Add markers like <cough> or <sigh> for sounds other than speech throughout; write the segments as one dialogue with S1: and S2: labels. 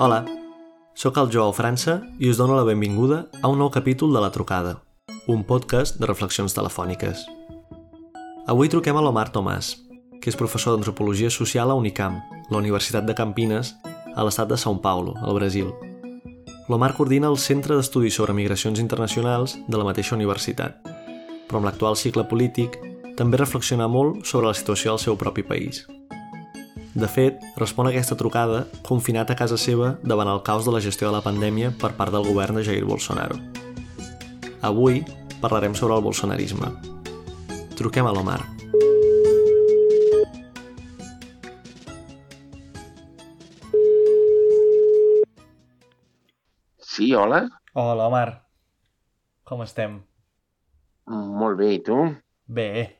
S1: Hola, sóc el Joao França i us dono la benvinguda a un nou capítol de La Trucada, un podcast de reflexions telefòniques. Avui truquem a l'Omar Tomàs, que és professor d'Antropologia Social a Unicamp, la Universitat de Campinas, a l'estat de São Paulo, al Brasil. L'Omar coordina el Centre d'Estudis sobre Migracions Internacionals de la mateixa universitat, però amb l'actual cicle polític també reflexiona molt sobre la situació del seu propi país. De fet, respon a aquesta trucada confinat a casa seva davant el caos de la gestió de la pandèmia per part del govern de Jair Bolsonaro. Avui parlarem sobre el bolsonarisme. Truquem a l'Omar.
S2: Sí, hola.
S1: Hola, Omar. Com estem?
S2: Molt bé, i tu?
S1: Bé,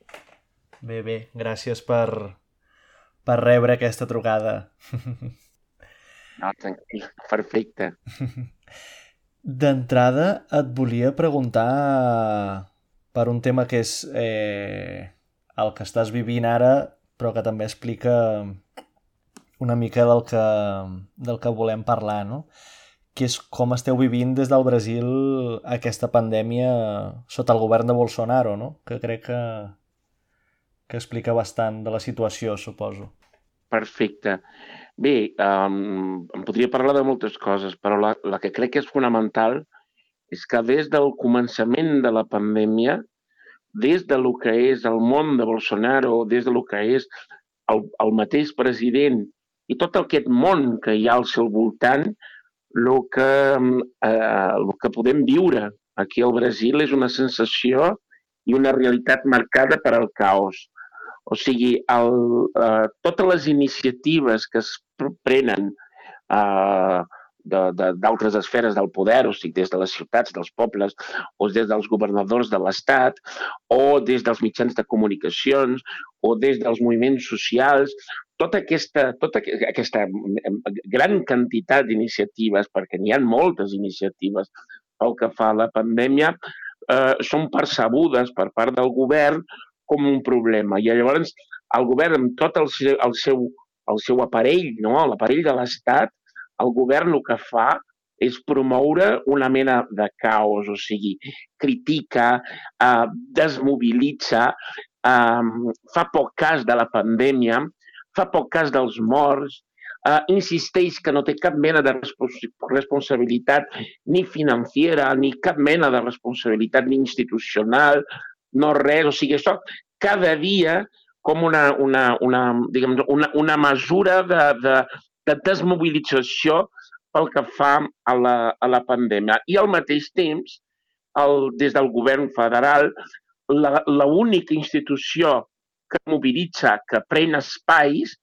S1: bé, bé. Gràcies per, per rebre aquesta trucada.
S2: No, tranquil, perfecte.
S1: D'entrada et volia preguntar per un tema que és eh, el que estàs vivint ara, però que també explica una mica del que, del que volem parlar, no? que és com esteu vivint des del Brasil aquesta pandèmia sota el govern de Bolsonaro, no? que crec que, que explica bastant de la situació, suposo.
S2: Perfecte. Bé, um, em podria parlar de moltes coses, però la, la que crec que és fonamental és que des del començament de la pandèmia, des de lo que és el món de Bolsonaro, des de lo que és el, el mateix president i tot aquest món que hi ha al seu voltant, el que, eh, que podem viure aquí al Brasil és una sensació i una realitat marcada per al caos. O sigui, el, eh, totes les iniciatives que es prenen eh, d'altres esferes del poder, o sigui, des de les ciutats, dels pobles, o des dels governadors de l'Estat, o des dels mitjans de comunicacions, o des dels moviments socials, tota aquesta, tota aquesta gran quantitat d'iniciatives, perquè n'hi ha moltes iniciatives pel que fa a la pandèmia, eh, són percebudes per part del govern com un problema. I llavors el govern, amb tot el seu, el seu, el seu aparell, no? l'aparell de l'Estat, el govern el que fa és promoure una mena de caos, o sigui, critica, eh, desmobilitza, eh, fa poc cas de la pandèmia, fa poc cas dels morts, eh, insisteix que no té cap mena de responsabilitat ni financera, ni cap mena de responsabilitat ni institucional, no res, o sigui, això cada dia com una, una, una, diguem, una, una mesura de, de, de desmobilització pel que fa a la, a la pandèmia. I al mateix temps, el, des del govern federal, l'única institució que mobilitza, que pren espais,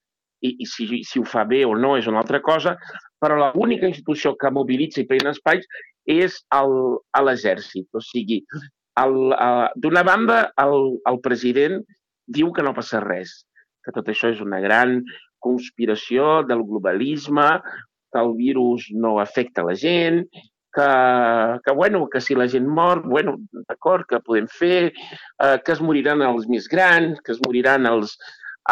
S2: i, i si, si ho fa bé o no és una altra cosa, però l'única institució que mobilitza i pren espais és l'exèrcit. O sigui, d'una banda, el, el president diu que no passa res, que tot això és una gran conspiració del globalisme, que el virus no afecta la gent, que, que, bueno, que si la gent mor, bueno, d'acord, que podem fer, eh, que es moriran els més grans, que es moriran els,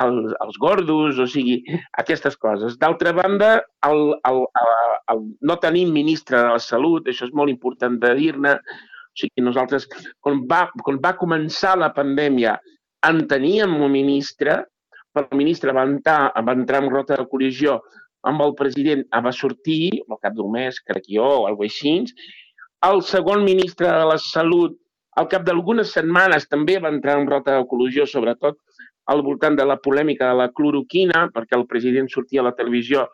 S2: els, els gordos, o sigui, aquestes coses. D'altra banda, el, el, el, el, no tenim ministre de la Salut, això és molt important de dir-ne, o sigui, nosaltres, quan va, quan va començar la pandèmia, en teníem un ministre, però el ministre va entrar, va entrar en rota de col·lisió amb el president, va sortir, al cap d'un mes, crec jo, o alguna així, el segon ministre de la Salut, al cap d'algunes setmanes, també va entrar en rota de col·lisió, sobretot al voltant de la polèmica de la cloroquina, perquè el president sortia a la televisió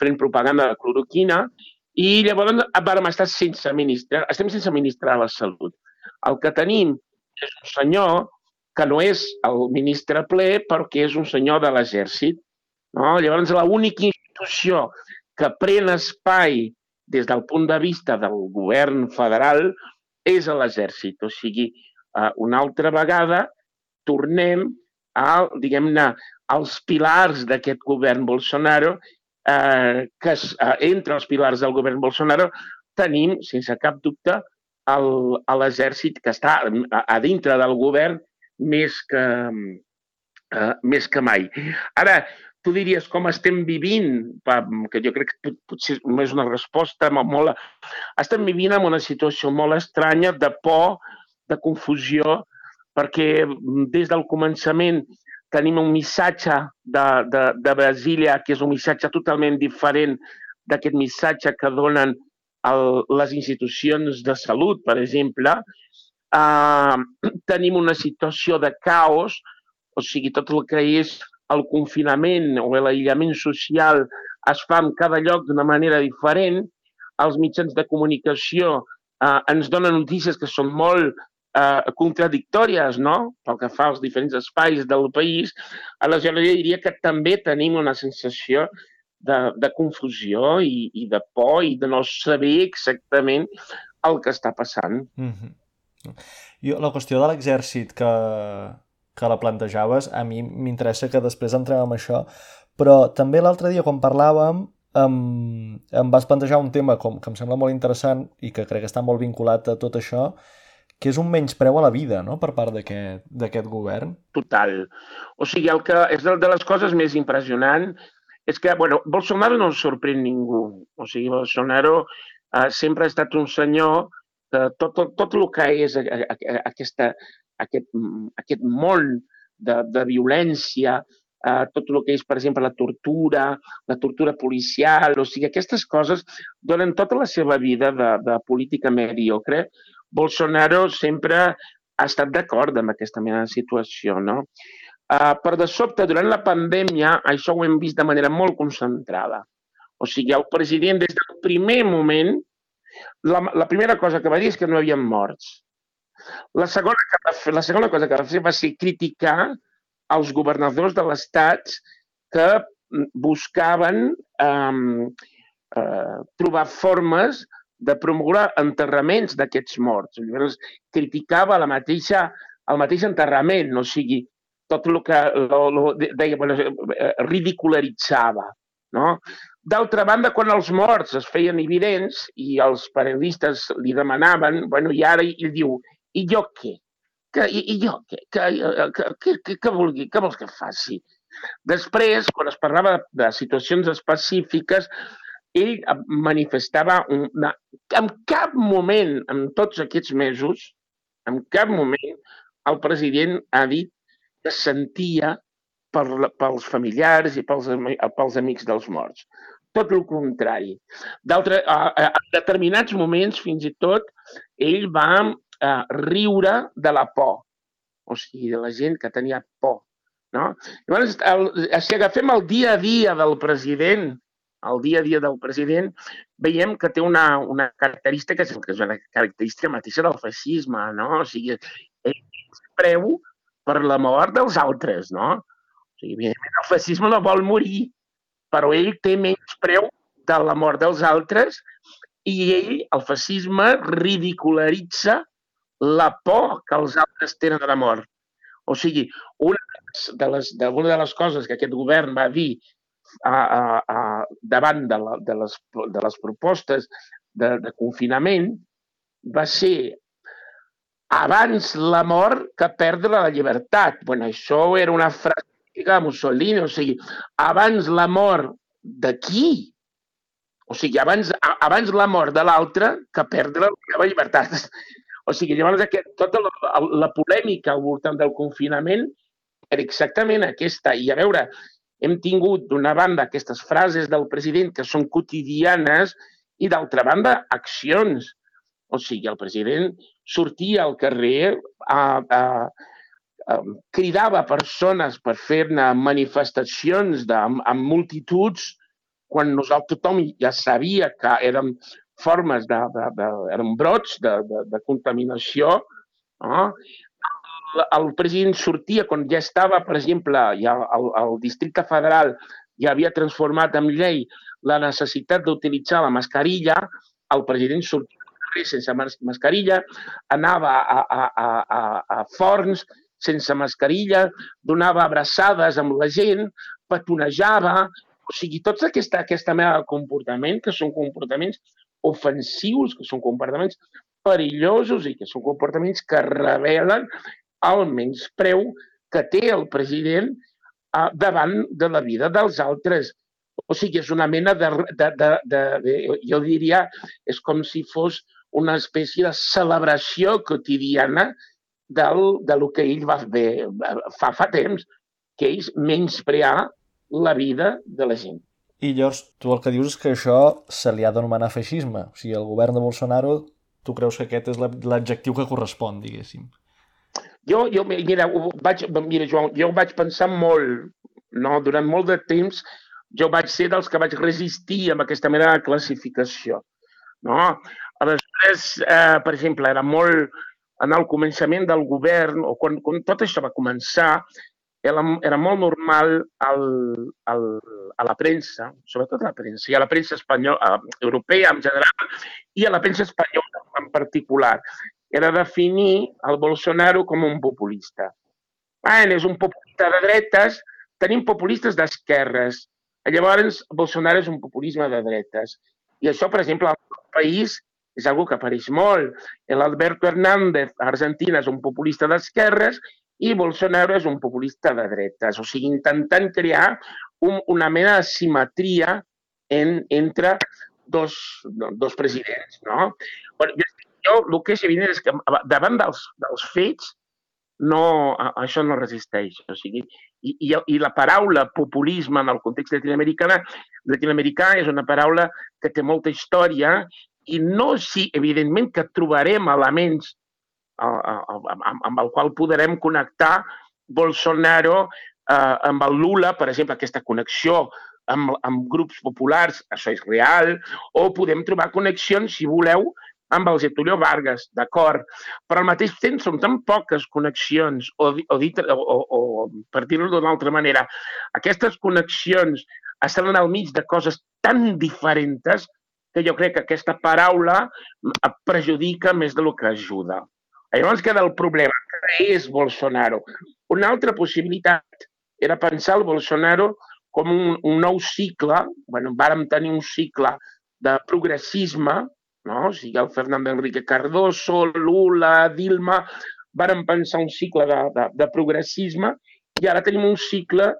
S2: fent propaganda de cloroquina, i llavors vam estar sense ministre, estem sense ministre de la Salut. El que tenim és un senyor que no és el ministre ple, però que és un senyor de l'exèrcit. No? Llavors, l'única institució que pren espai des del punt de vista del govern federal és l'exèrcit. O sigui, eh, una altra vegada tornem a, diguem-ne, als pilars d'aquest govern Bolsonaro eh, que es, eh, entre els pilars del govern Bolsonaro tenim, sense cap dubte, l'exèrcit que està a, a dintre del govern més que, eh, més que mai. Ara, tu diries com estem vivint, que jo crec que potser és una resposta molt... Estem vivint en una situació molt estranya de por, de confusió, perquè des del començament tenim un missatge de, de, de Brasília que és un missatge totalment diferent d'aquest missatge que donen el, les institucions de salut, per exemple. Uh, tenim una situació de caos, o sigui, tot el que és el confinament o l'aïllament social es fa en cada lloc d'una manera diferent, els mitjans de comunicació eh, ens donen notícies que són molt eh, contradictòries, no?, pel que fa als diferents espais del país, aleshores jo diria que també tenim una sensació de, de confusió i, i de por i de no saber exactament el que està passant. Mm -hmm.
S1: Jo, la qüestió de l'exèrcit que, que la plantejaves, a mi m'interessa que després entrem en això, però també l'altre dia quan parlàvem em, em vas plantejar un tema com, que em sembla molt interessant i que crec que està molt vinculat a tot això, que és un menyspreu a la vida no? per part d'aquest govern.
S2: Total. O sigui, el que és de les coses més impressionants és que, bueno, Bolsonaro no sorprèn ningú. O sigui, Bolsonaro eh, sempre ha estat un senyor que tot, tot, tot el que és a, a, a, aquesta, aquest, aquest món de, de violència, eh, tot el que és, per exemple, la tortura, la tortura policial, o sigui, aquestes coses donen tota la seva vida de, de política mediocre. Bolsonaro sempre ha estat d'acord amb aquesta mena de situació, no? Uh, per de sobte, durant la pandèmia, això ho hem vist de manera molt concentrada. O sigui, el president, des del primer moment, la, la primera cosa que va dir és que no havia morts. La segona, que va fer, la segona cosa que va fer va ser criticar els governadors de l'estat que buscaven eh, eh, trobar formes de promoure enterraments d'aquests morts. Llavors, criticava la mateixa, el mateix enterrament, o sigui, tot el que lo, lo, deia, bueno, eh, ridicularitzava. No? D'altra banda, quan els morts es feien evidents i els periodistes li demanaven, bueno, i ara ell diu, i jo què? Que, i, I jo què? Que, que, que, que, que, vulgui, que vols que faci? Després, quan es parlava de situacions específiques, ell manifestava una... En cap moment, en tots aquests mesos, en cap moment, el president ha dit que sentia per, pels familiars i pels, pels amics dels morts. Tot el contrari. D'altre, en determinats moments, fins i tot, ell va eh, riure de la por, o sigui, de la gent que tenia por. No? Llavors, el, si agafem el dia a dia del president, el dia a dia del president, veiem que té una, una característica que és una característica mateixa del feixisme, no? O sigui, ell preu per la mort dels altres, no? O sigui, evidentment, el feixisme no vol morir, però ell té menys preu de la mort dels altres i ell, el feixisme, ridicularitza la por que els altres tenen de la mort. O sigui, una de les, de, una de les coses que aquest govern va dir a, a, a, davant de, la, de, les, de les propostes de, de confinament va ser abans la mort que perdre la llibertat. Bueno, això era una frase de Mussolini, o sigui, abans la mort de qui? O sigui, abans, abans la mort de l'altre que perdre la meva llibertat. O sigui, llavors aquest, tota la, la polèmica al voltant del confinament era exactament aquesta. I a veure, hem tingut d'una banda aquestes frases del president que són quotidianes i d'altra banda accions. O sigui, el president sortia al carrer, a, a, a, cridava persones per fer-ne manifestacions de, amb, amb multituds quan nosaltres tothom ja sabia que érem formes de, de, de, eren brots de, de, de contaminació. No? El, president sortia quan ja estava, per exemple, ja el, el districte federal ja havia transformat en llei la necessitat d'utilitzar la mascarilla, el president sortia sense mascarilla, anava a, a, a, a, a forns sense mascarilla, donava abraçades amb la gent, petonejava, o sigui, tots aquesta, aquesta mena de comportament, que són comportaments ofensius, que són comportaments perillosos i que són comportaments que revelen el menyspreu que té el president uh, davant de la vida dels altres. O sigui, és una mena de, de, de, de, de, jo diria, és com si fos una espècie de celebració quotidiana del, de lo que ell va fer fa, fa temps, que és menysprear la vida de la gent.
S1: I llavors, tu el que dius és que això se li ha d'anomenar feixisme. O sigui, el govern de Bolsonaro, tu creus que aquest és l'adjectiu que correspon, diguéssim?
S2: Jo, jo mira, vaig, mira Joan, jo vaig pensar molt, no? durant molt de temps, jo vaig ser dels que vaig resistir amb aquesta mena de classificació. No? Aleshores, eh, per exemple, era molt en el començament del govern, o quan, quan tot això va començar, era, era molt normal al, al, a la premsa, sobretot a la premsa, i a la premsa espanyola, europea en general, i a la premsa espanyola en particular, era definir el Bolsonaro com un populista. Bueno, és un populista de dretes, tenim populistes d'esquerres. Llavors, Bolsonaro és un populisme de dretes. I això, per exemple, al país és algo que apareix molt. L'Alberto Hernández, a Argentina, és un populista d'esquerres i Bolsonaro és un populista de dretes, o sigui, intentant crear un, una mena de simetria en, entre dos, dos presidents. No? Bueno, jo, el que és evident és que davant dels, dels fets no, això no resisteix. O sigui, i, i, I la paraula populisme en el context llatinoamericà, llatinoamericà és una paraula que té molta història i no si, evidentment, que trobarem elements amb el qual podrem connectar Bolsonaro eh, amb el Lula, per exemple, aquesta connexió amb, amb grups populars, això és real, o podem trobar connexions, si voleu, amb el Getulio Vargas, d'acord, però al mateix temps són tan poques connexions, o, o, dit, o, o, o per dir-ho d'una altra manera, aquestes connexions estan al mig de coses tan diferents que jo crec que aquesta paraula perjudica més del que ajuda. Llavors queda el problema, que és Bolsonaro? Una altra possibilitat era pensar el Bolsonaro com un, un nou cicle, bueno, vàrem tenir un cicle de progressisme, no? o sigui, el Fernando Enrique Cardoso, Lula, Dilma, vàrem pensar un cicle de, de, de progressisme i ara tenim un cicle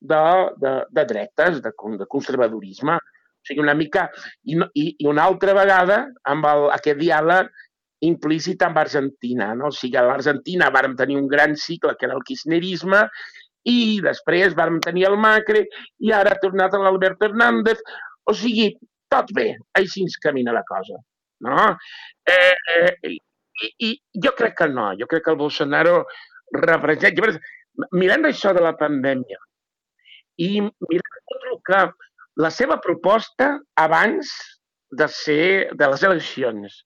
S2: de, de, de dretes, de, de conservadorisme. O sigui, una mica... I, i, i una altra vegada, amb el, aquest diàleg implícit amb Argentina. No? O sigui, a l'Argentina vàrem tenir un gran cicle que era el kirchnerisme i després vàrem tenir el Macri i ara ha tornat a l'Alberto Hernández. O sigui, tot bé, així ens camina la cosa. No? Eh, eh, i, I jo crec que no, jo crec que el Bolsonaro representa... Mirant això de la pandèmia i mirant tot el que la seva proposta abans de ser de les eleccions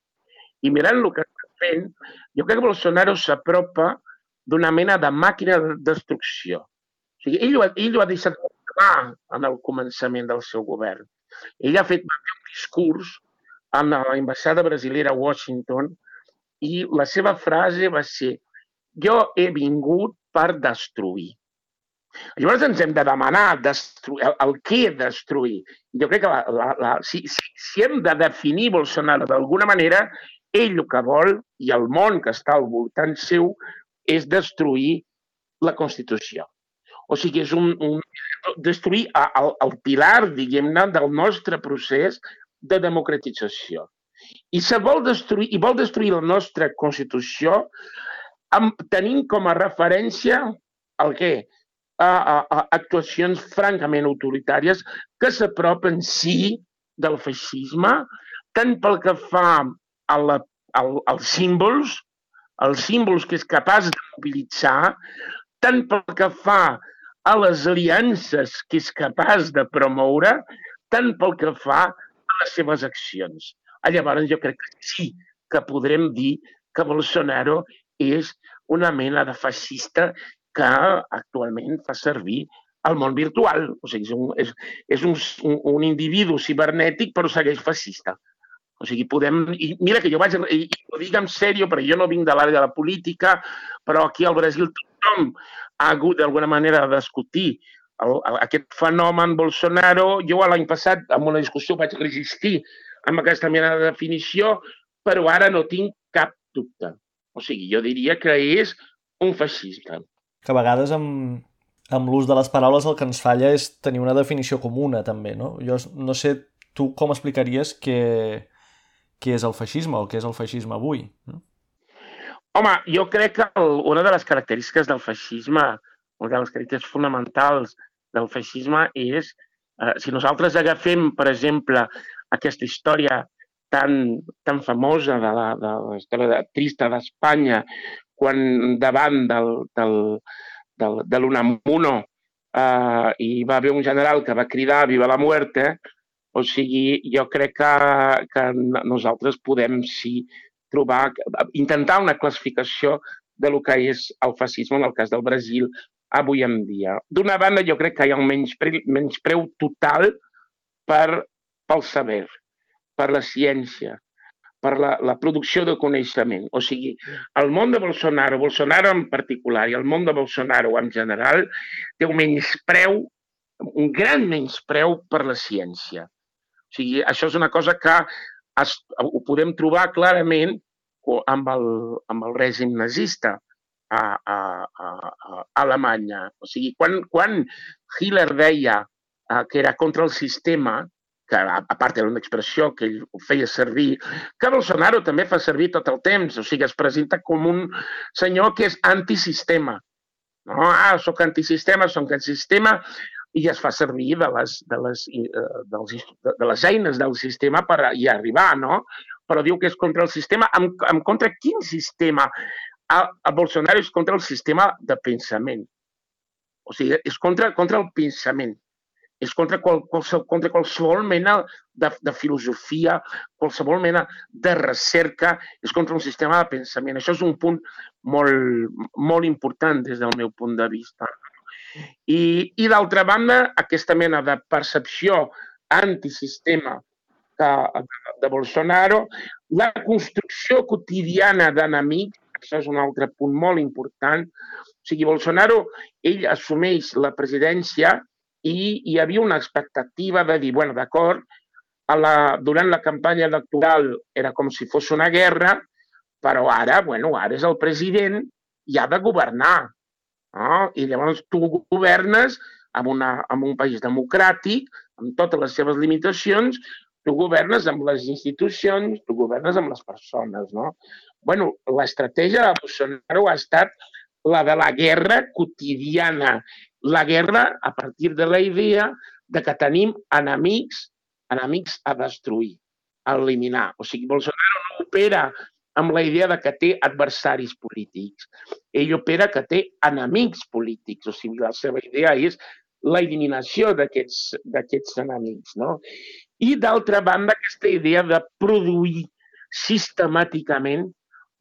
S2: i mirant el que està fent, jo crec que Bolsonaro s'apropa d'una mena de màquina de destrucció. O sigui, ell, ho ell ho ha deixat clar en el començament del seu govern. Ell ha fet un discurs en la ambaixada brasilera a Washington i la seva frase va ser jo he vingut per destruir. Llavors ens hem de demanar destruir, el, el què destruir. Jo crec que la, la, la, si, si, si hem de definir Bolsonaro d'alguna manera ell el que vol, i el món que està al voltant seu, és destruir la Constitució. O sigui, és un, un destruir el, el pilar, diguem-ne, del nostre procés de democratització. I se vol destruir, i vol destruir la nostra Constitució amb, tenint com a referència el què? A, a, a actuacions francament autoritàries que s'apropen sí del feixisme, tant pel que fa a la, al, als símbols, els símbols que és capaç de mobilitzar, tant pel que fa a les aliances que és capaç de promoure, tant pel que fa a les seves accions. Llavors jo crec que sí que podrem dir que Bolsonaro és una mena de fascista que actualment fa servir el món virtual. O sigui, és un, és, és un, un, individu cibernètic però segueix fascista. O sigui, podem... I mira que jo vaig... I ho dic en sèrio, perquè jo no vinc de l'àrea de la política, però aquí al Brasil tothom ha hagut d'alguna manera de discutir el, aquest fenomen Bolsonaro. Jo l'any passat, en una discussió, vaig resistir amb aquesta mena de definició, però ara no tinc cap dubte. O sigui, jo diria que és un feixista.
S1: Que a vegades amb, amb l'ús de les paraules el que ens falla és tenir una definició comuna, també, no? Jo no sé, tu com explicaries què, què és el feixisme o què és el feixisme avui? No?
S2: Home, jo crec que el, una de les característiques del feixisme, una de les característiques fonamentals del feixisme és, eh, si nosaltres agafem, per exemple, aquesta història tan, tan famosa de la, de la història de, trista d'Espanya, quan davant del, del, del, de l'Unamuno eh, hi va haver un general que va cridar Viva la muerte, o sigui, jo crec que, que nosaltres podem sí trobar, intentar una classificació de lo que és el fascisme en el cas del Brasil avui en dia. D'una banda, jo crec que hi ha un menyspreu, menyspreu total per, pel saber, per la ciència, per la, la producció de coneixement. O sigui, el món de Bolsonaro, Bolsonaro en particular i el món de Bolsonaro en general, té un menyspreu, un gran menyspreu per la ciència. O sigui, això és una cosa que es, ho podem trobar clarament amb el, amb el règim nazista a, a, a, a Alemanya. O sigui, quan, quan Hitler deia eh, que era contra el sistema, que a, part era una expressió que ell feia servir, que Bolsonaro també fa servir tot el temps, o sigui, es presenta com un senyor que és antisistema. No? Ah, sóc antisistema, sóc antisistema, i es fa servir de les, de les, eh, dels, de les eines del sistema per hi arribar, no? Però diu que és contra el sistema. En, en contra quin sistema? A, a Bolsonaro és contra el sistema de pensament. O sigui, és contra, contra el pensament és contra, qual, qualsevol, contra qualsevol mena de, de filosofia, qualsevol mena de recerca, és contra un sistema de pensament. Això és un punt molt, molt important des del meu punt de vista. I, i d'altra banda, aquesta mena de percepció antisistema que, de Bolsonaro, la construcció quotidiana d'enemics, això és un altre punt molt important. O sigui, Bolsonaro, ell assumeix la presidència i hi havia una expectativa de dir, bueno, d'acord, la, durant la campanya electoral era com si fos una guerra, però ara, bueno, ara és el president i ha de governar. No? I llavors tu governes en, una, en un país democràtic, amb totes les seves limitacions, tu governes amb les institucions, tu governes amb les persones, no? bueno, l'estratègia de Bolsonaro ha estat la de la guerra quotidiana la guerra a partir de la idea de que tenim enemics, enemics a destruir, a eliminar. O sigui, Bolsonaro no opera amb la idea de que té adversaris polítics. Ell opera que té enemics polítics. O sigui, la seva idea és la eliminació d'aquests enemics. No? I, d'altra banda, aquesta idea de produir sistemàticament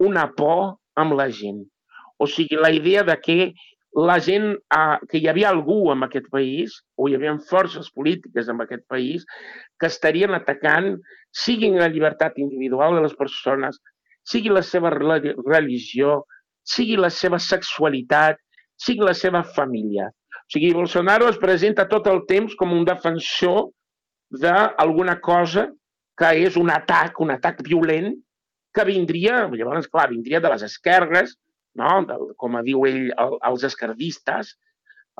S2: una por amb la gent. O sigui, la idea de que la gent, eh, que hi havia algú en aquest país, o hi havia forces polítiques en aquest país, que estarien atacant, siguin la llibertat individual de les persones, sigui la seva religió, sigui la seva sexualitat, sigui la seva família. O sigui, Bolsonaro es presenta tot el temps com un defensor d'alguna cosa que és un atac, un atac violent, que vindria, llavors, clar, vindria de les esquerres, no? Del, com diu ell, el, els escardistes,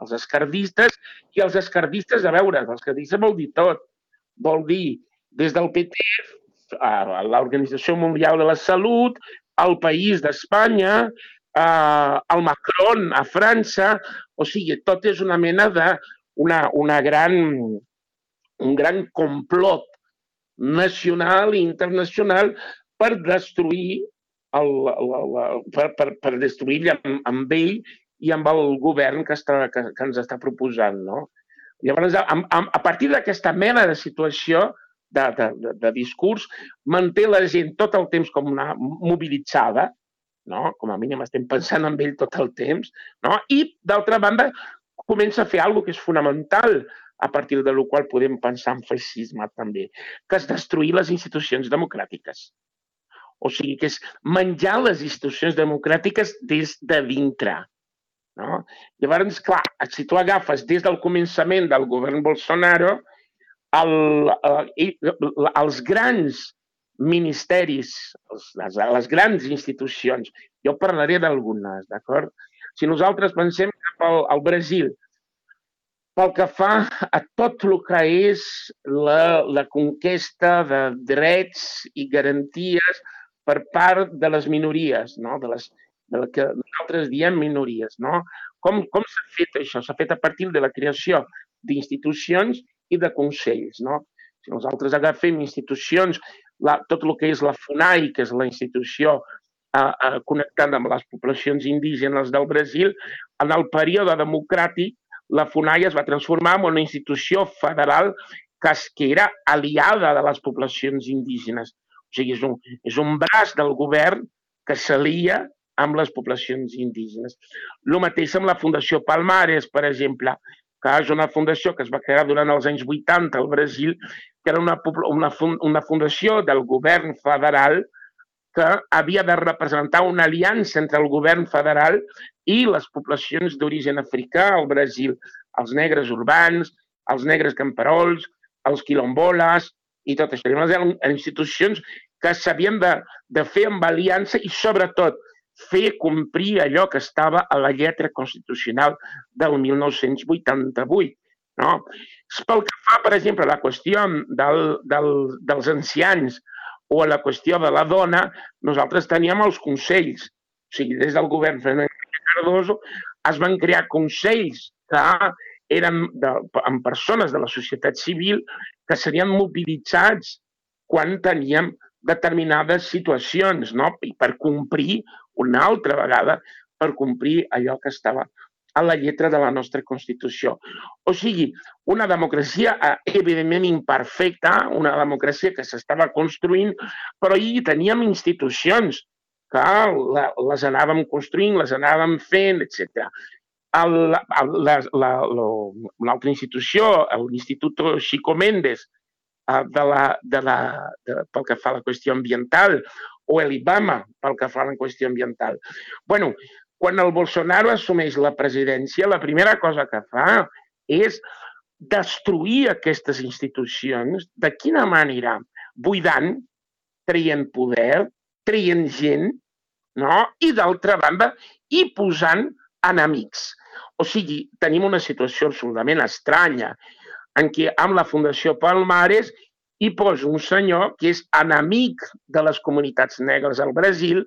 S2: els escardistes, i els escardistes, a veure, els escardistes vol dir tot. Vol dir des del PT a l'Organització Mundial de la Salut, al País d'Espanya, al Macron a França, o sigui, tot és una mena de una, una gran, un gran complot nacional i internacional per destruir el, la, la, per, per, per destruir amb, amb ell i amb el govern que, està, que, que ens està proposant. No? Llavors, a, a, a partir d'aquesta mena de situació, de, de, de, de discurs, manté la gent tot el temps com una mobilitzada, no? com a mínim estem pensant en ell tot el temps, no? i d'altra banda comença a fer alguna que és fonamental a partir de la qual podem pensar en feixisme també, que és destruir les institucions democràtiques. O sigui, que és menjar les institucions democràtiques des de dintre. No? Llavors, clar, si tu agafes des del començament del govern Bolsonaro, el, el, els grans ministeris, els, les, les grans institucions, jo parlaré d'algunes, d'acord? Si nosaltres pensem al Brasil, pel que fa a tot el que és la, la conquesta de drets i garanties per part de les minories, no? de, les, de la que nosaltres diem minories. No? Com, com s'ha fet això? S'ha fet a partir de la creació d'institucions i de consells. No? Si nosaltres agafem institucions, la, tot el que és la FUNAI, que és la institució eh, eh, connectant amb les poblacions indígenes del Brasil, en el període democràtic la FUNAI es va transformar en una institució federal que, que era aliada de les poblacions indígenes. O sigui, és un, és un braç del govern que s'alia amb les poblacions indígenes. El mateix amb la Fundació Palmares, per exemple, que és una fundació que es va crear durant els anys 80 al Brasil, que era una, una, una fundació del govern federal que havia de representar una aliança entre el govern federal i les poblacions d'origen africà al Brasil, els negres urbans, els negres camperols, els quilomboles i tot això. Eren institucions que s'havien de, de fer amb aliança i, sobretot, fer complir allò que estava a la lletra constitucional del 1988. No? Pel que fa, per exemple, a la qüestió del, del, dels ancians o a la qüestió de la dona, nosaltres teníem els consells. O sigui, des del govern Cardoso es van crear consells que eren de, amb persones de la societat civil que serien mobilitzats quan teníem determinades situacions, no? I per complir una altra vegada, per complir allò que estava a la lletra de la nostra Constitució. O sigui, una democràcia eh, evidentment imperfecta, una democràcia que s'estava construint, però hi teníem institucions que les anàvem construint, les anàvem fent, etc. L'altra institució, l'Institut Chico Mendes, eh, de la, de la, de, pel que fa a la qüestió ambiental, o l'IBAMA, pel que fa a la qüestió ambiental. bueno, quan el Bolsonaro assumeix la presidència, la primera cosa que fa és destruir aquestes institucions. De quina manera? Buidant, traient poder, traient gent, no? i d'altra banda, i posant enemics. O sigui, tenim una situació absolutament estranya en què amb la Fundació Palmares hi posa un senyor que és enemic de les comunitats negres al Brasil,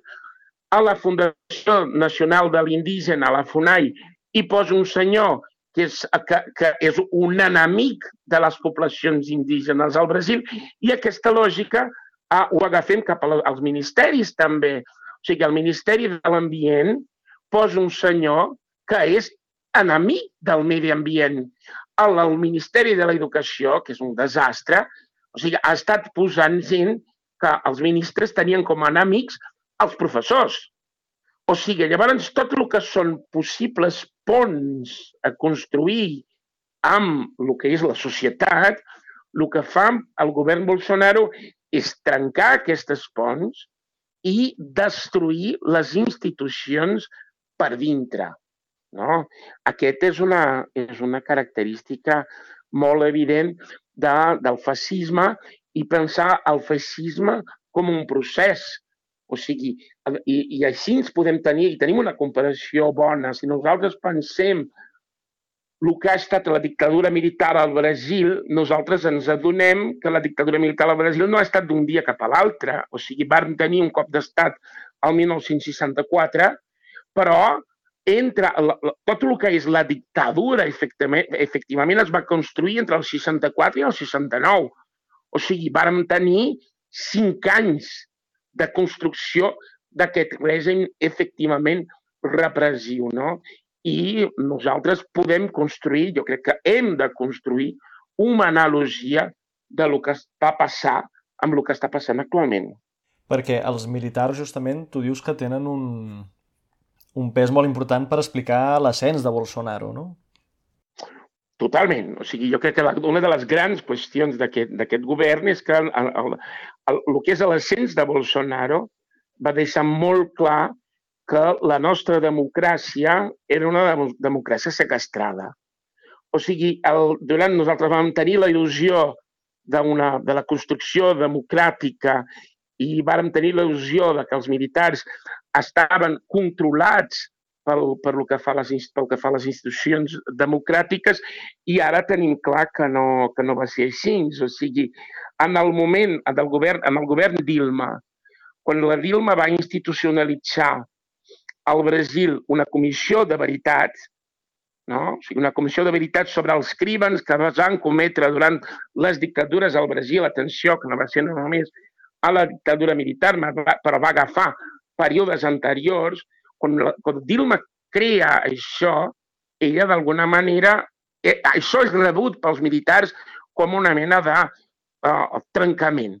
S2: a la Fundació Nacional de l'Indígena, a la FUNAI, hi posa un senyor que és, que, que és un enemic de les poblacions indígenes al Brasil, i aquesta lògica ah, ho agafem cap als ministeris també. O sigui, el Ministeri de l'Ambient posa un senyor que és enemic del medi ambient. El, el Ministeri de l'Educació, que és un desastre, o sigui, ha estat posant gent que els ministres tenien com a enemics els professors. O sigui, llavors tot el que són possibles ponts a construir amb el que és la societat, el que fa el govern Bolsonaro és trencar aquestes ponts i destruir les institucions per dintre. No? Aquest és una, és una característica molt evident de, del fascisme i pensar el fascisme com un procés. O sigui, i, i així ens podem tenir, i tenim una comparació bona. Si nosaltres pensem el que ha estat la dictadura militar al Brasil, nosaltres ens adonem que la dictadura militar al Brasil no ha estat d'un dia cap a l'altre. O sigui, vam tenir un cop d'estat al 1964, però entre la, tot el que és la dictadura efectivament, efectivament es va construir entre el 64 i el 69. O sigui, vàrem tenir cinc anys de construcció d'aquest règim efectivament repressiu, no? I nosaltres podem construir, jo crec que hem de construir una analogia de lo que va passar amb el que està passant actualment.
S1: Perquè els militars, justament, tu dius que tenen un, un pes molt important per explicar l'ascens de Bolsonaro, no?
S2: Totalment. O sigui, jo crec que la, una de les grans qüestions d'aquest govern és que el, el, el, el que és l'ascens de Bolsonaro va deixar molt clar que la nostra democràcia era una democràcia sequestrada. O sigui, el, durant nosaltres vam tenir la il·lusió de la construcció democràtica i vàrem tenir la il·lusió de que els militars estaven controlats pel, per lo que fa les, pel que fa a les institucions democràtiques i ara tenim clar que no, que no va ser així. O sigui, en el moment del govern, en el govern Dilma, quan la Dilma va institucionalitzar al Brasil una comissió de veritats, no? o sigui, una comissió de veritats sobre els crímens que es van cometre durant les dictadures al Brasil, atenció, que no va ser només a la dictadura militar, però va agafar períodes anteriors, quan, quan Dilma crea això, ella d'alguna manera, eh, això és rebut pels militars com una mena de uh, trencament.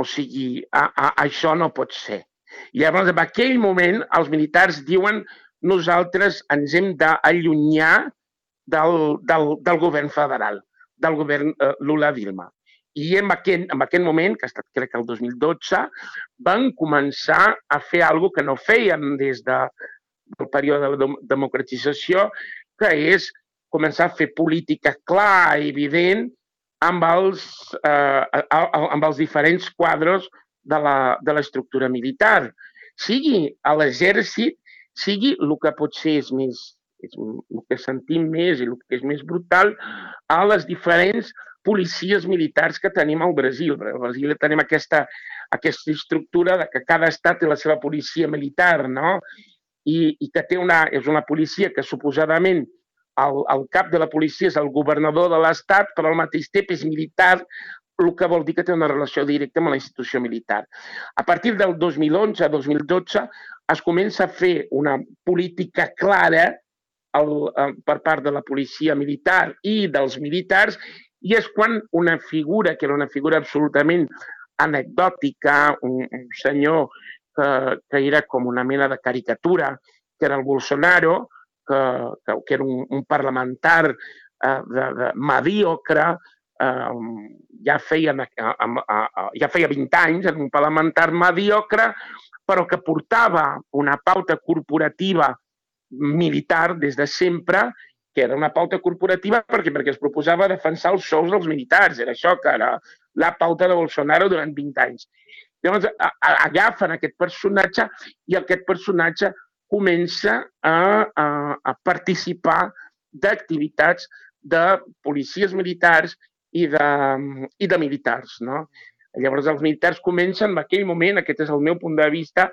S2: O sigui, a, a, això no pot ser. I llavors, en aquell moment, els militars diuen nosaltres ens hem d'allunyar del, del, del govern federal, del govern eh, Lula-Dilma. I en aquest, en aquest moment, que ha estat crec el 2012, van començar a fer alguna que no feien des de, del període de la democratització, que és començar a fer política clar, i evident, amb els, eh, amb els diferents quadres de l'estructura militar. Sigui a l'exèrcit, sigui el que potser és més, és el que sentim més i el que és més brutal, a les diferents policies militars que tenim al Brasil. Al Brasil tenim aquesta, aquesta estructura de que cada estat té la seva policia militar, no? I, i que té una, és una policia que suposadament el, el cap de la policia és el governador de l'estat, però al mateix temps és militar, el que vol dir que té una relació directa amb la institució militar. A partir del 2011-2012 es comença a fer una política clara el, el, per part de la policia militar i dels militars i és quan una figura, que era una figura absolutament anecdòtica, un, un senyor que, que era com una mena de caricatura, que era el Bolsonaro, que, que, que era un, un parlamentar eh, de, de mediocre, eh, ja, feia, ja feia 20 anys, en un parlamentar mediocre, però que portava una pauta corporativa militar des de sempre, que era una pauta corporativa perquè, perquè es proposava defensar els sous dels militars. Era això que era la pauta de Bolsonaro durant 20 anys. Llavors a, a, agafen aquest personatge i aquest personatge comença a, a, a participar d'activitats de policies militars i de, i de militars. No? Llavors els militars comencen en aquell moment, aquest és el meu punt de vista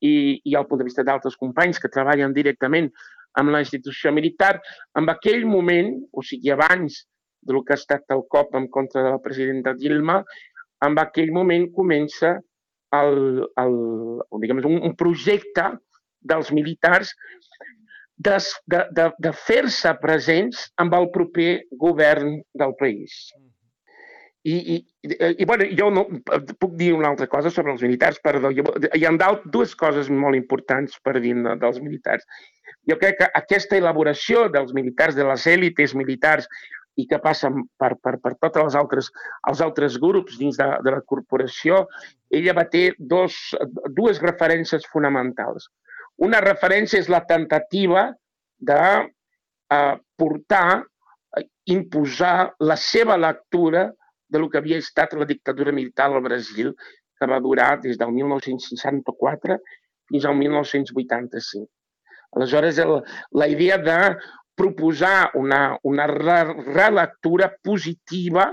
S2: i, i el punt de vista d'altres companys que treballen directament amb la institució militar, en aquell moment, o sigui, abans del que ha estat el cop en contra de la presidenta Dilma, en aquell moment comença el, el, diguem, un, un projecte dels militars de, de, de, de fer-se presents amb el proper govern del país. I, i, i bueno, jo no, puc dir una altra cosa sobre els militars, perdó. Hi ha dues coses molt importants per dir dels militars. Jo crec que aquesta elaboració dels militars, de les èlites militars, i que passen per, per, per tots els altres, els altres grups dins de, de la corporació, ella va ter dos, dues referències fonamentals. Una referència és la tentativa de eh, portar, imposar la seva lectura de lo que havia estat la dictadura militar al Brasil, que va durar des del 1964 fins al 1985. Aleshores, el, la idea de proposar una, una relectura positiva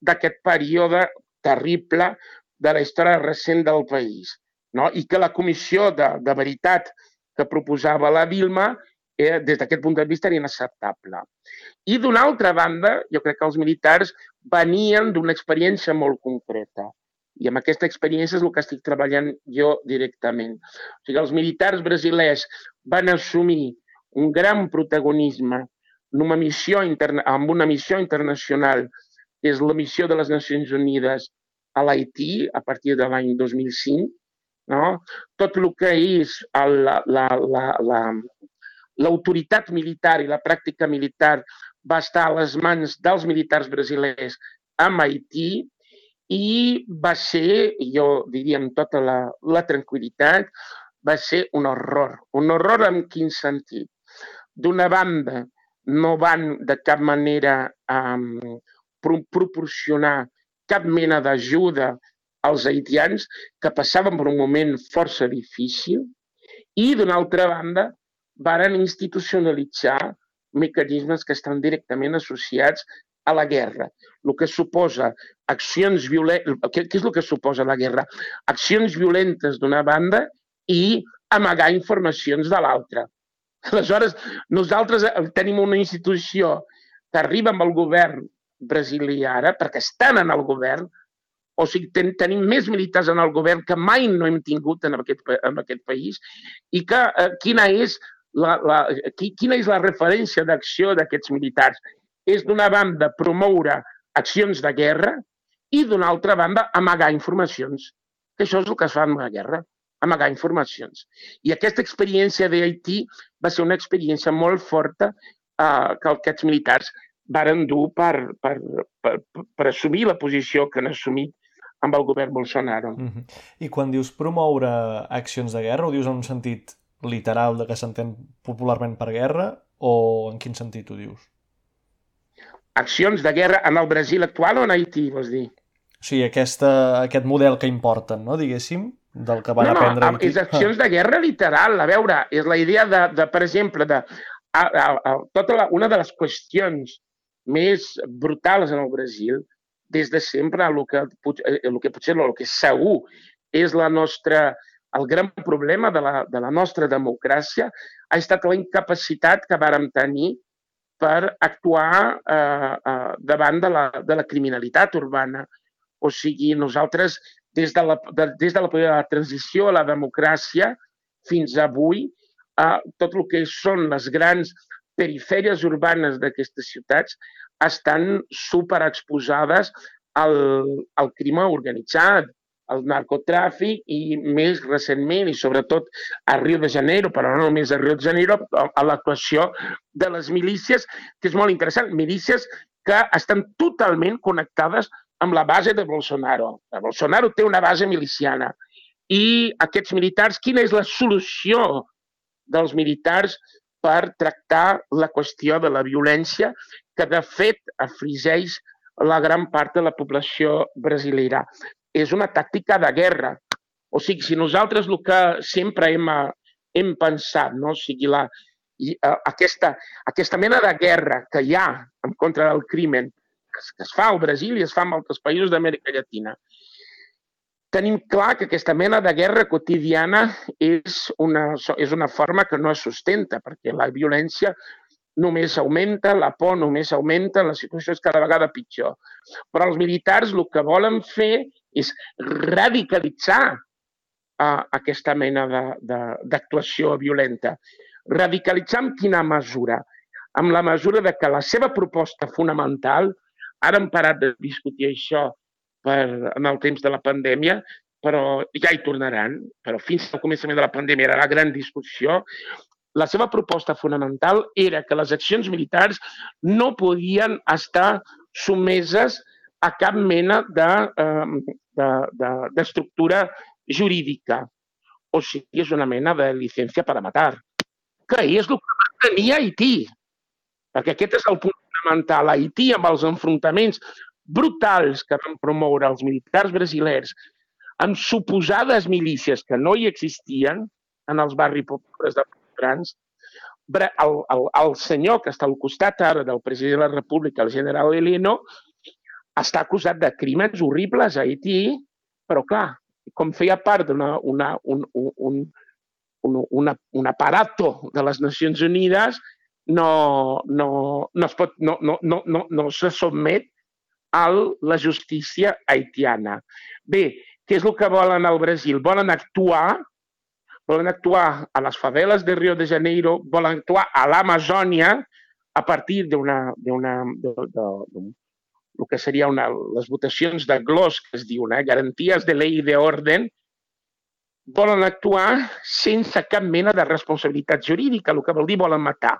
S2: d'aquest període terrible de la història recent del país. No? I que la comissió de, de veritat que proposava la Dilma eh, des d'aquest punt de vista era inacceptable. I d'una altra banda, jo crec que els militars venien d'una experiència molt concreta. I amb aquesta experiència és el que estic treballant jo directament. O sigui, els militars brasilers van assumir un gran protagonisme en una missió interna, amb una missió internacional, que és la missió de les Nacions Unides a l'Haití a partir de l'any 2005, no? tot el que és l'autoritat militar i la pràctica militar va estar a les mans dels militars brasilers a Haití i va ser, jo diria amb tota la, la tranquil·litat, va ser un horror. Un horror en quin sentit? D'una banda, no van de cap manera um, pro proporcionar cap mena d'ajuda als haitians que passaven per un moment força difícil i, d'una altra banda, varen institucionalitzar mecanismes que estan directament associats a la guerra. El que suposa accions violentes... Què, què és el que suposa la guerra? Accions violentes d'una banda i amagar informacions de l'altra. Aleshores, nosaltres eh, tenim una institució que arriba amb el govern brasilià ara, perquè estan en el govern, o sigui, ten, tenim més militars en el govern que mai no hem tingut en aquest, en aquest país, i que eh, quina, és la, la, quina és la referència d'acció d'aquests militars? És d'una banda promoure accions de guerra i d'una altra banda amagar informacions, que això és el que es fa en la guerra, amagar informacions. I aquesta experiència d'Haití va ser una experiència molt forta eh, que aquests militars varen dur per, per, per, per assumir la posició que han assumit amb el govern Bolsonaro. Mm
S1: -hmm. I quan dius promoure accions de guerra, ho dius en un sentit literal de que s'entén popularment per guerra o en quin sentit ho dius?
S2: Accions de guerra en el Brasil actual o en Haití, vols dir?
S1: O sigui, aquesta, aquest model que importen, no, diguéssim, del que van no, no, aprendre
S2: Haití. és accions de guerra literal. A veure, és la idea de, de per exemple, de a, a, a, tota la, una de les qüestions més brutals en el Brasil des de sempre el que, el que potser el que segur és la nostra, el gran problema de la, de la nostra democràcia ha estat la incapacitat que vàrem tenir per actuar eh, eh, davant de la, de la criminalitat urbana. O sigui, nosaltres, des de la, de, des de la, de la transició a la democràcia fins avui, eh, tot el que són les grans perifèries urbanes d'aquestes ciutats estan superexposades al, al crim organitzat, al narcotràfic i més recentment i sobretot a Rio de Janeiro, però no només a Rio de Janeiro, a l'actuació de les milícies, que és molt interessant, milícies que estan totalment connectades amb la base de Bolsonaro. Bolsonaro té una base miliciana i aquests militars, quina és la solució dels militars per tractar la qüestió de la violència que de fet afligeix la gran part de la població brasilera. És una tàctica de guerra. O sigui, si nosaltres el que sempre hem, hem pensat, no? o sigui, la, i, uh, aquesta, aquesta mena de guerra que hi ha en contra del crimen, que es, que es fa al Brasil i es fa en altres països d'Amèrica Llatina, tenim clar que aquesta mena de guerra quotidiana és una, és una forma que no es sustenta, perquè la violència només augmenta, la por només augmenta, la situació és cada vegada pitjor. Però els militars el que volen fer és radicalitzar uh, aquesta mena d'actuació violenta. Radicalitzar amb quina mesura? Amb la mesura de que la seva proposta fonamental, ara hem parat de discutir això per, en el temps de la pandèmia, però ja hi tornaran, però fins al començament de la pandèmia era la gran discussió, la seva proposta fonamental era que les accions militars no podien estar sumeses a cap mena d'estructura de, de, de jurídica. O sigui, és una mena de llicència per a matar, que és el que va tenir Haití. Perquè aquest és el punt fonamental. Haití, amb els enfrontaments brutals que van promoure els militars brasilers amb suposades milícies que no hi existien en els barris pobres de grans, el, el, el senyor que està al costat ara del president de la República, el general Heleno, està acusat de crímens horribles a Haití, però clar, com feia part d'un una, un, un, un, un, una, un aparato de les Nacions Unides, no, no, no, es pot, no, no, no, no, no se sotmet a la justícia haitiana. Bé, què és el que volen al Brasil? Volen actuar volen actuar a les faveles de Rio de Janeiro, volen actuar a l'Amazònia a partir d'una el que seria una, les votacions de GLOS, que es diu, eh? garanties de llei i d'ordre, volen actuar sense cap mena de responsabilitat jurídica, el que vol dir volen matar.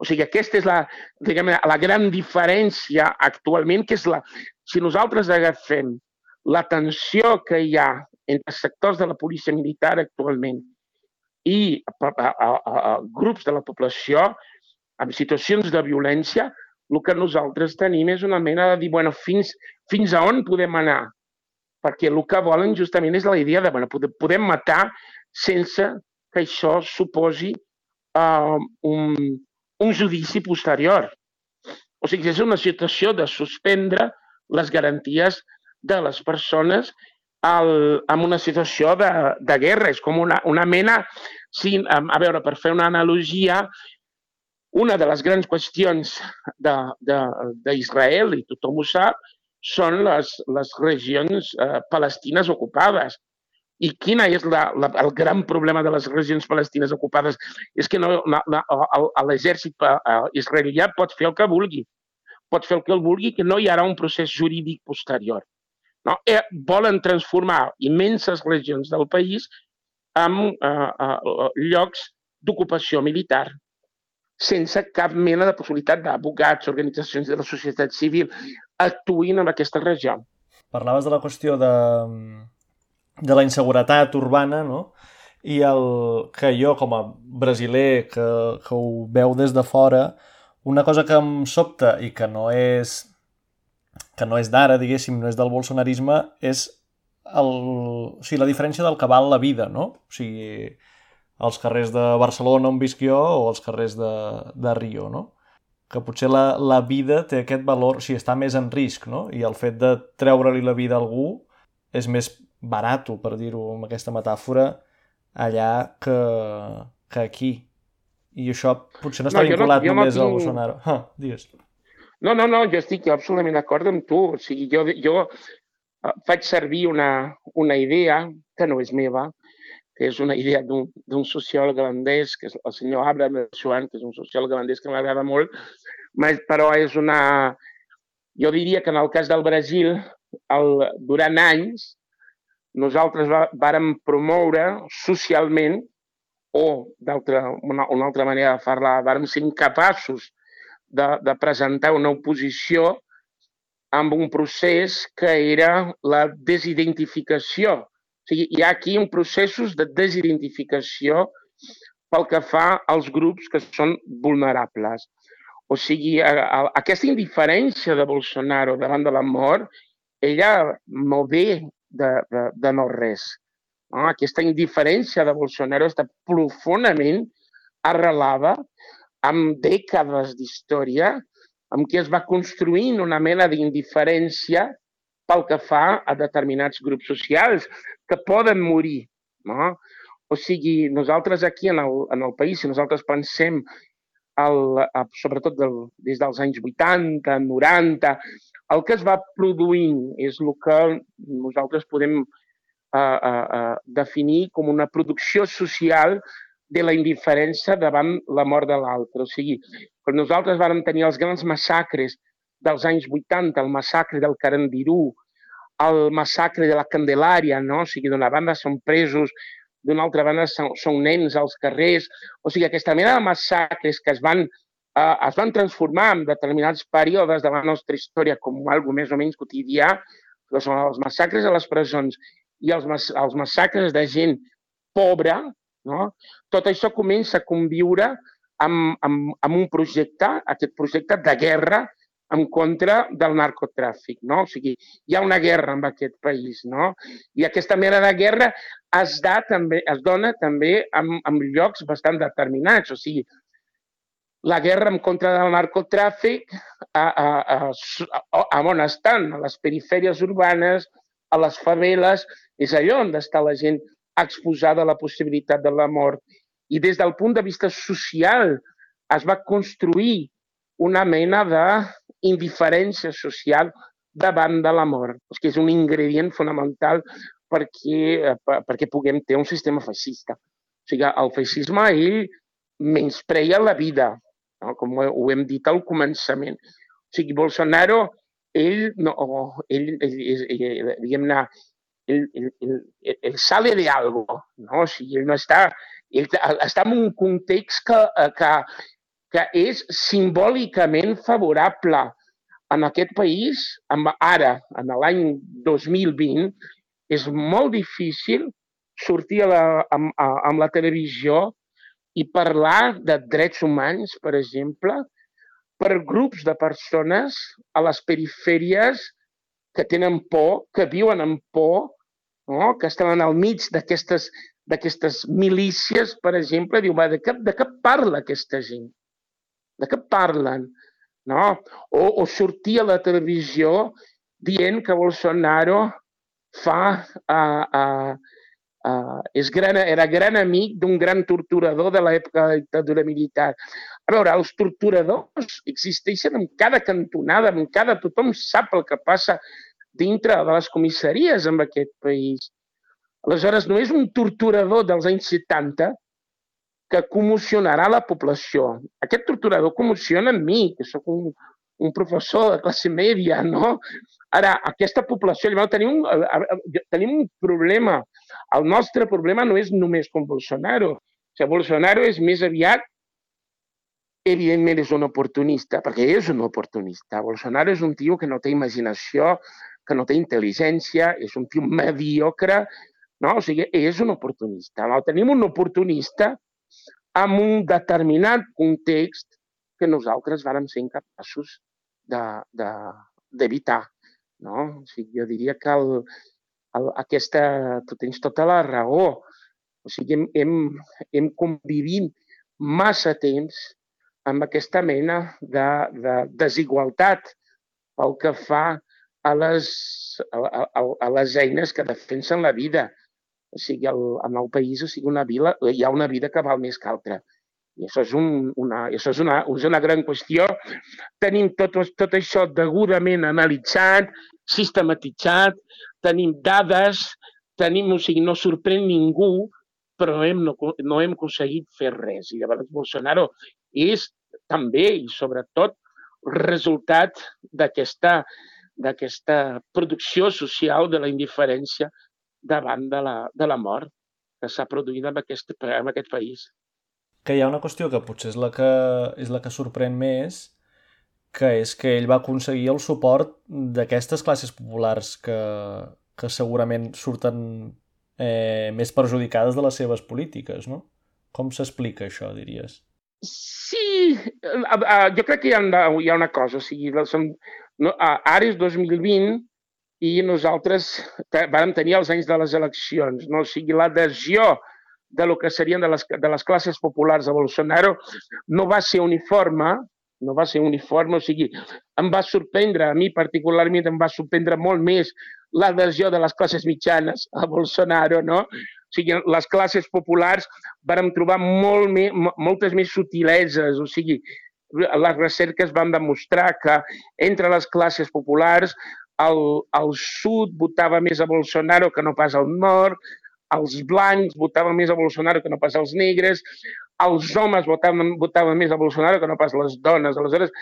S2: O sigui, aquesta és la, diguem, la gran diferència actualment, que és la... Si nosaltres agafem la tensió que hi ha entre sectors de la policia militar actualment i a, a, a, a grups de la població en situacions de violència, el que nosaltres tenim és una mena de dir, bueno, fins, fins a on podem anar? Perquè el que volen justament és la idea de, bueno, podem matar sense que això suposi uh, un, un judici posterior. O sigui, és una situació de suspendre les garanties de les persones al, en una situació de, de guerra. És com una, una mena, sí, a veure, per fer una analogia, una de les grans qüestions d'Israel, i tothom ho sap, són les, les regions eh, palestines ocupades. I quina és la, la, el gran problema de les regions palestines ocupades? És que no, l'exèrcit eh, israelià pot fer el que vulgui. Pot fer el que el vulgui, que no hi haurà un procés jurídic posterior. No? Eh, volen transformar immenses regions del país en eh, eh, llocs d'ocupació militar sense cap mena de possibilitat d'advocats, organitzacions de la societat civil actuïn en aquesta regió.
S1: Parlaves de la qüestió de, de la inseguretat urbana, no? I el que jo, com a brasiler que, que ho veu des de fora, una cosa que em sobta i que no és que no és d'ara, diguéssim, no és del bolsonarisme, és el, o sigui, la diferència del que val la vida, no? O sigui, als carrers de Barcelona on visc jo o als carrers de, de Rio, no? Que potser la, la vida té aquest valor, o sigui, està més en risc, no? I el fet de treure-li la vida a algú és més barat, per dir-ho amb aquesta metàfora, allà que, que aquí. I això potser no està no, vinculat no, només no tinc... al Bolsonaro. Ah, digues.
S2: No, no, no, jo estic absolutament d'acord amb tu. O sigui, jo, jo eh, faig servir una, una idea que no és meva, que és una idea d'un sociòleg holandès, que és el senyor Abraham Schwann, que és un sociòleg holandès que m'agrada molt, però és una... Jo diria que en el cas del Brasil, el, durant anys, nosaltres vàrem promoure socialment, o d'altra una, una altra manera de parlar, vàrem ser incapaços de, de presentar una oposició amb un procés que era la desidentificació sigui, hi ha aquí un processos de desidentificació pel que fa als grups que són vulnerables. O sigui, a, a, aquesta indiferència de Bolsonaro davant de la mort, ella no ve de, de, de no res. No? Aquesta indiferència de Bolsonaro està profundament arrelada amb dècades d'història amb què es va construint una mena d'indiferència pel que fa a determinats grups socials que poden morir. No? O sigui, nosaltres aquí en el, en el país, si nosaltres pensem el, sobretot del, des dels anys 80, 90, el que es va produint és el que nosaltres podem uh, uh, uh, definir com una producció social de la indiferència davant la mort de l'altre. O sigui, quan nosaltres vam tenir els grans massacres dels anys 80, el massacre del Carandirú, el massacre de la Candelària, no? o sigui, d'una banda són presos, d'una altra banda són, són nens als carrers, o sigui, aquesta mena de massacres que es van, eh, es van transformar en determinats períodes de la nostra història com algo més o menys quotidià, que són els massacres a les presons i els, els massacres de gent pobra, no? tot això comença a conviure amb, amb, amb un projecte, aquest projecte de guerra en contra del narcotràfic, no? O sigui, hi ha una guerra en aquest país, no? I aquesta mena de guerra es, da, també, es dona també en, en llocs bastant determinats, o sigui, la guerra en contra del narcotràfic a, a, a, a, on estan? A les perifèries urbanes, a les faveles, és allò on està la gent exposada a la possibilitat de la mort. I des del punt de vista social es va construir una mena d'indiferència social davant de la mort, que és un ingredient fonamental perquè, eh, perquè puguem tenir un sistema feixista. O sigui, el feixisme, ell menyspreia la vida, no? com ho hem dit al començament. O sigui, Bolsonaro, ell, no, ell, ell, ell, ell diguem-ne, ell, ell, ell, ell sale de algo, no? O sigui, ell no està, ell està en un context que, eh, que, que és simbòlicament favorable en aquest país, ara, en l'any 2020, és molt difícil sortir a la, amb, a, amb la televisió i parlar de drets humans, per exemple, per grups de persones a les perifèries que tenen por, que viuen amb por, no? que estan al mig d'aquestes milícies, per exemple, diu, va, de què, de què parla aquesta gent? De què parlen? No? O, o sortir a la televisió dient que Bolsonaro fa uh, uh, uh, és gran, era gran amic d'un gran torturador de l'època de la dictadura militar. A veure, els torturadors existeixen en cada cantonada, en cada... Tothom sap el que passa dintre de les comissaries en aquest país. Aleshores, no és un torturador dels anys 70 que commocionarà la població. Aquest torturador commociona en mi, que sóc un, un professor de classe mèdia, no? Ara, aquesta població, llavors tenim un, tenim un problema. El nostre problema no és només com Bolsonaro. O sigui, Bolsonaro és més aviat, evidentment és un oportunista, perquè és un oportunista. Bolsonaro és un tio que no té imaginació, que no té intel·ligència, és un tio mediocre, no? O sigui, és un oportunista. No? Tenim un oportunista amb un determinat context que nosaltres vàrem ser incapaços d'evitar. De, de, no? O sigui, jo diria que el, el, aquesta, tu tens tota la raó. O sigui, hem, hem, hem convivint massa temps amb aquesta mena de, de desigualtat pel que fa a les, a, a, a les eines que defensen la vida. O sigui, el, en el país, o sigui, una vila, hi ha una vida que val més que altra. I això és, un, una, això és, una, és una gran qüestió. Tenim tot, tot això degudament analitzat, sistematitzat, tenim dades, tenim, o sigui, no sorprèn ningú, però hem, no, no hem aconseguit fer res. I llavors Bolsonaro és també i sobretot resultat d'aquesta d'aquesta producció social de la indiferència davant de la, de la mort que s'ha produït en aquest, en aquest país
S1: que hi ha una qüestió que potser és la que, és la que sorprèn més, que és que ell va aconseguir el suport d'aquestes classes populars que, que segurament surten eh, més perjudicades de les seves polítiques, no? Com s'explica això, diries?
S2: Sí, jo crec que hi ha, hi ha una cosa, o sigui, som, no, ara és 2020 i nosaltres vam tenir els anys de les eleccions, no? o sigui, l'adhesió de lo que serien de les, de les classes populars de Bolsonaro no va ser uniforme, no va ser uniforme, o sigui, em va sorprendre, a mi particularment em va sorprendre molt més l'adhesió de les classes mitjanes a Bolsonaro, no? O sigui, les classes populars vàrem trobar molt més, moltes més sutileses, o sigui, les recerques van demostrar que entre les classes populars el, el sud votava més a Bolsonaro que no pas al nord, els blancs votaven més a Bolsonaro que no pas els negres, els homes votaven, votaven més a Bolsonaro que no pas les dones. Aleshores,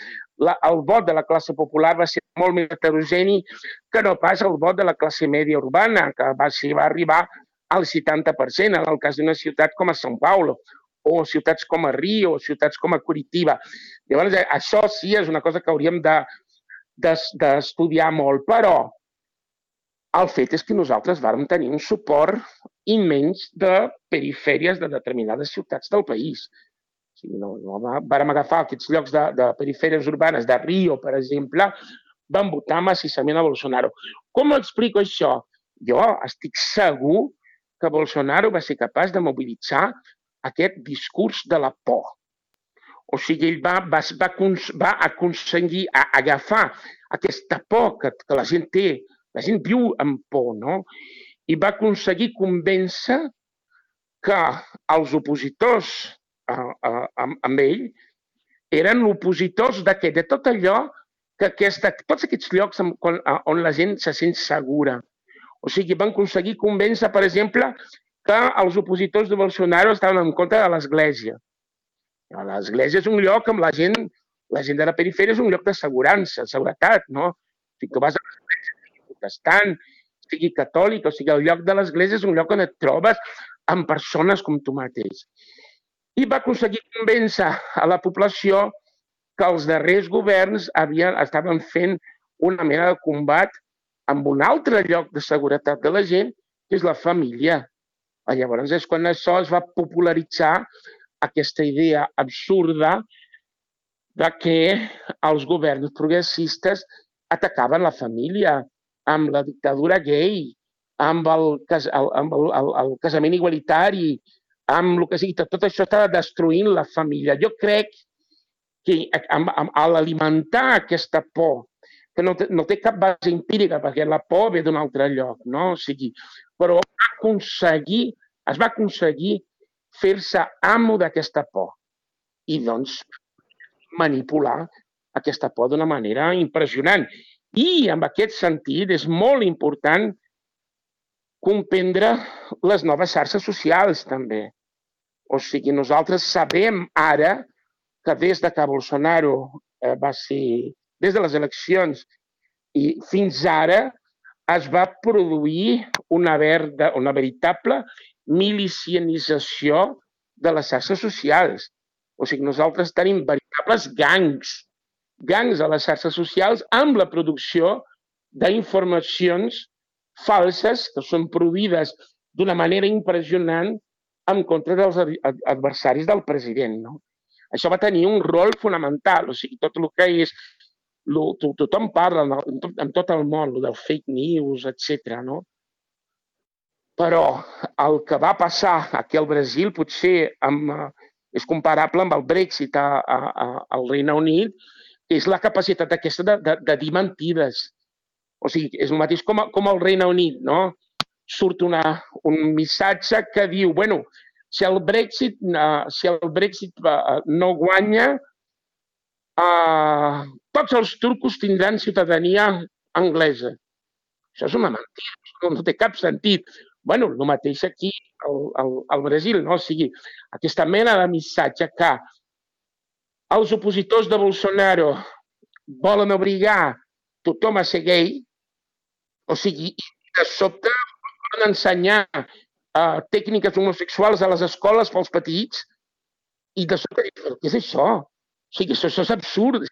S2: la, el vot de la classe popular va ser molt més heterogeni que no pas el vot de la classe media urbana, que va, ser, va arribar al 70%, en el cas d'una ciutat com a São Paulo, o ciutats com a Rio, o ciutats com a Curitiba. Llavors, això sí és una cosa que hauríem d'estudiar de, de, molt, però el fet és que nosaltres vàrem tenir un suport immens de perifèries de determinades ciutats del país. O sigui, no, no, vàrem agafar aquests llocs de, de perifèries urbanes, de Rio, per exemple, van votar massissament a Bolsonaro. Com explico això? Jo estic segur que Bolsonaro va ser capaç de mobilitzar aquest discurs de la por. O sigui, ell va, va, va, va aconseguir agafar aquesta por que, que la gent té la gent viu amb por, no? I va aconseguir convèncer que els opositors eh, eh, amb, amb ell eren opositors de? De tot allò que aquesta, tots aquests llocs on, on la gent se sent segura. O sigui, van aconseguir convèncer, per exemple, que els opositors de Bolsonaro estaven en contra de l'Església. L'Església és un lloc amb la gent, la gent de la perifèria és un lloc de segurança, seguretat, no? O sigui, tu vas a protestant, sigui catòlic, o sigui, el lloc de l'església és un lloc on et trobes amb persones com tu mateix. I va aconseguir convèncer a la població que els darrers governs havien, estaven fent una mena de combat amb un altre lloc de seguretat de la gent, que és la família. Llavors és quan això es va popularitzar aquesta idea absurda de que els governs progressistes atacaven la família, amb la dictadura gay, amb el, amb el, el, el casament igualitari, amb el que sigui, tot això està destruint la família. Jo crec que amb, amb, a l'alimentar aquesta por, que no té, no té cap base empírica, perquè la por ve d'un altre lloc, no? O sigui, però aconseguir, es va aconseguir fer-se amo d'aquesta por i doncs manipular aquesta por d'una manera impressionant. I en aquest sentit és molt important comprendre les noves xarxes socials també. O sigui, nosaltres sabem ara que des de que Bolsonaro eh, va ser, des de les eleccions i fins ara es va produir una, verda, una veritable milicianització de les xarxes socials. O sigui, nosaltres tenim veritables gangs, gangs a les xarxes socials amb la producció d'informacions falses que són produïdes d'una manera impressionant en contra dels adversaris del president. No? Això va tenir un rol fonamental, o sigui, tot el que és lo, to, tothom parla en tot, en tot el món, lo del fake news, etc. no? Però el que va passar aquí al Brasil potser amb, eh, és comparable amb el Brexit a, a, a, al Regne Unit, és la capacitat aquesta de, de, de dir mentides. O sigui, és el mateix com, com el Regne Unit, no? Surt una, un missatge que diu, bueno, si el Brexit, uh, si el Brexit uh, no guanya, uh, tots els turcos tindran ciutadania anglesa. Això és una mentida, no, no té cap sentit bueno, el mateix aquí al, al, al Brasil, no? O sigui, aquesta mena de missatge que els opositors de Bolsonaro volen obligar tothom a ser gay, o sigui, de sobte volen ensenyar uh, tècniques homosexuals a les escoles pels petits, i de sobte què és això? O sigui, això, això és absurd.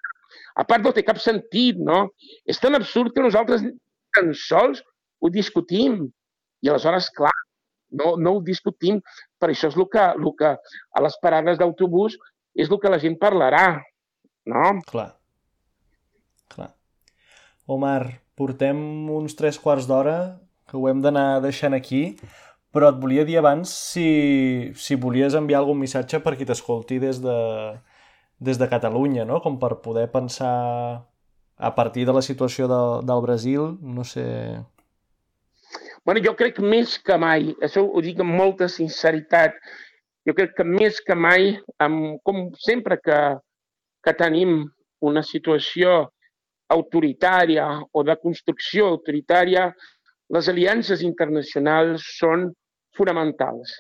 S2: A part no té cap sentit, no? És tan absurd que nosaltres tan sols ho discutim. I aleshores, clar, no, no ho discutim, per això és el que, el que a les parades d'autobús és el que la gent parlarà, no?
S1: Clar. Clar. Omar, portem uns tres quarts d'hora que ho hem d'anar deixant aquí, però et volia dir abans si, si volies enviar algun missatge per qui t'escolti des de, des de Catalunya, no? com per poder pensar a partir de la situació de, del Brasil, no sé
S2: bueno, jo crec més que mai, això ho dic amb molta sinceritat, jo crec que més que mai, amb, com sempre que, que tenim una situació autoritària o de construcció autoritària, les aliances internacionals són fonamentals.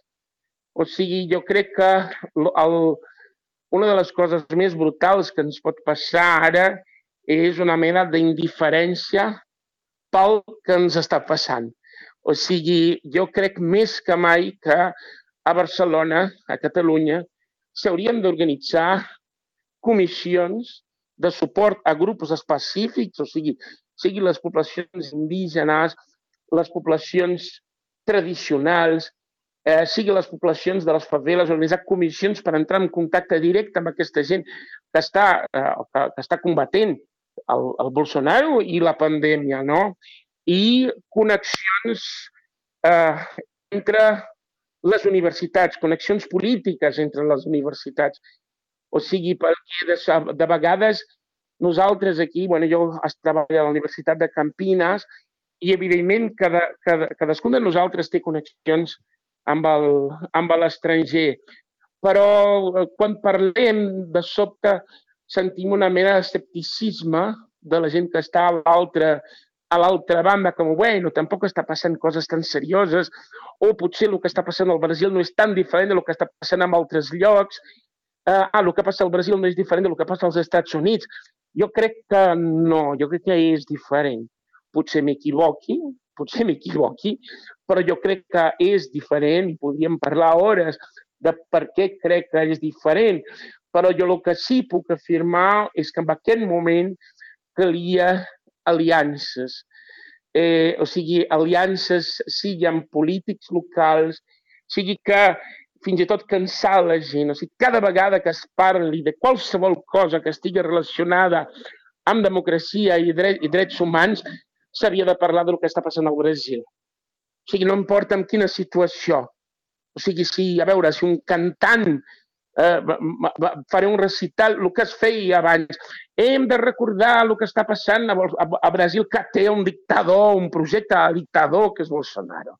S2: O sigui, jo crec que el, una de les coses més brutals que ens pot passar ara és una mena d'indiferència pel que ens està passant. O sigui, jo crec més que mai que a Barcelona, a Catalunya, s'haurien d'organitzar comissions de suport a grups específics, o sigui, sigui les poblacions indígenes, les poblacions tradicionals, eh, sigui les poblacions de les faveles, organitzar comissions per entrar en contacte directe amb aquesta gent que està, eh, que, que està combatent el, el Bolsonaro i la pandèmia, no? i connexions eh, entre les universitats, connexions polítiques entre les universitats. O sigui, perquè de, de vegades nosaltres aquí, bueno, jo treballo a la Universitat de Campinas i evidentment cada, cada, cadascun de nosaltres té connexions amb l'estranger. Però eh, quan parlem, de sobte sentim una mena d'escepticisme de la gent que està a l'altra a l'altra banda, com, bueno, tampoc està passant coses tan serioses, o potser el que està passant al Brasil no és tan diferent del que està passant en altres llocs, uh, ah, el que passa al Brasil no és diferent del que passa als Estats Units. Jo crec que no, jo crec que és diferent. Potser m'equivoqui, potser m'equivoqui, però jo crec que és diferent i podríem parlar hores de per què crec que és diferent. Però jo el que sí puc afirmar és que en aquest moment calia aliances, eh, o sigui, aliances sigui amb polítics locals, sigui que fins i tot cansar la gent. O sigui, cada vegada que es parli de qualsevol cosa que estigui relacionada amb democràcia i, dret, i drets humans, s'havia de parlar del que està passant al Brasil. O sigui, no importa en quina situació. O sigui, si, a veure, si un cantant eh, faré un recital, el que es feia abans. Hem de recordar el que està passant a, a, a Brasil, que té un dictador, un projecte dictador, que és Bolsonaro.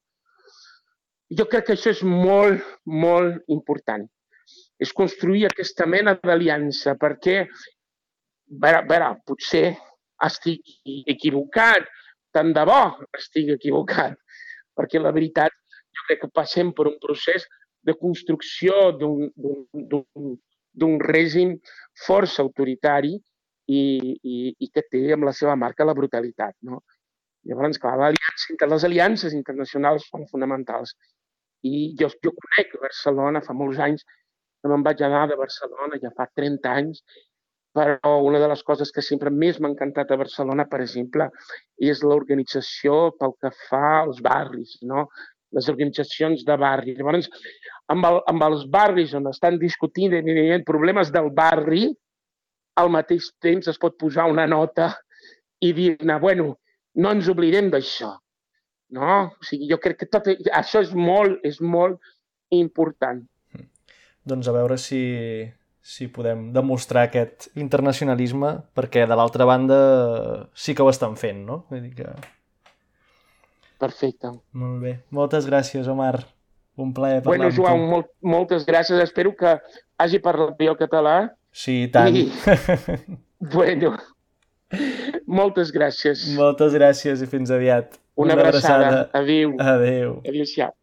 S2: Jo crec que això és molt, molt important. És construir aquesta mena d'aliança, perquè, a veure, a veure, potser estic equivocat, tant de bo estic equivocat, perquè la veritat jo crec que passem per un procés de construcció d'un règim força autoritari i, i, i que té amb la seva marca la brutalitat. No? Llavors, clar, aliança, les aliances internacionals són fonamentals. I jo, jo conec Barcelona fa molts anys, que me'n vaig anar de Barcelona, ja fa 30 anys, però una de les coses que sempre més m'ha encantat a Barcelona, per exemple, és l'organització pel que fa als barris, no? les organitzacions de barri. Llavors, amb, el, amb els barris on estan discutint i problemes del barri, al mateix temps es pot posar una nota i dir-ne, bueno, no ens oblidem d'això. No? O sigui, jo crec que tot això és molt, és molt important.
S1: Doncs a veure si, si podem demostrar aquest internacionalisme, perquè de l'altra banda sí que ho estan fent, no? Vull dir que...
S2: Perfecte.
S1: Molt bé. Moltes gràcies, Omar. Un plaer
S2: parlar bueno, Joan, molt, moltes gràcies. Espero que hagi parlat bé el català.
S1: Sí, tant. I... <laughs>
S2: bueno, moltes gràcies.
S1: Moltes gràcies i fins aviat.
S2: Una, Una abraçada. abraçada. Adéu.
S1: Adéu.
S2: Adéu-siau.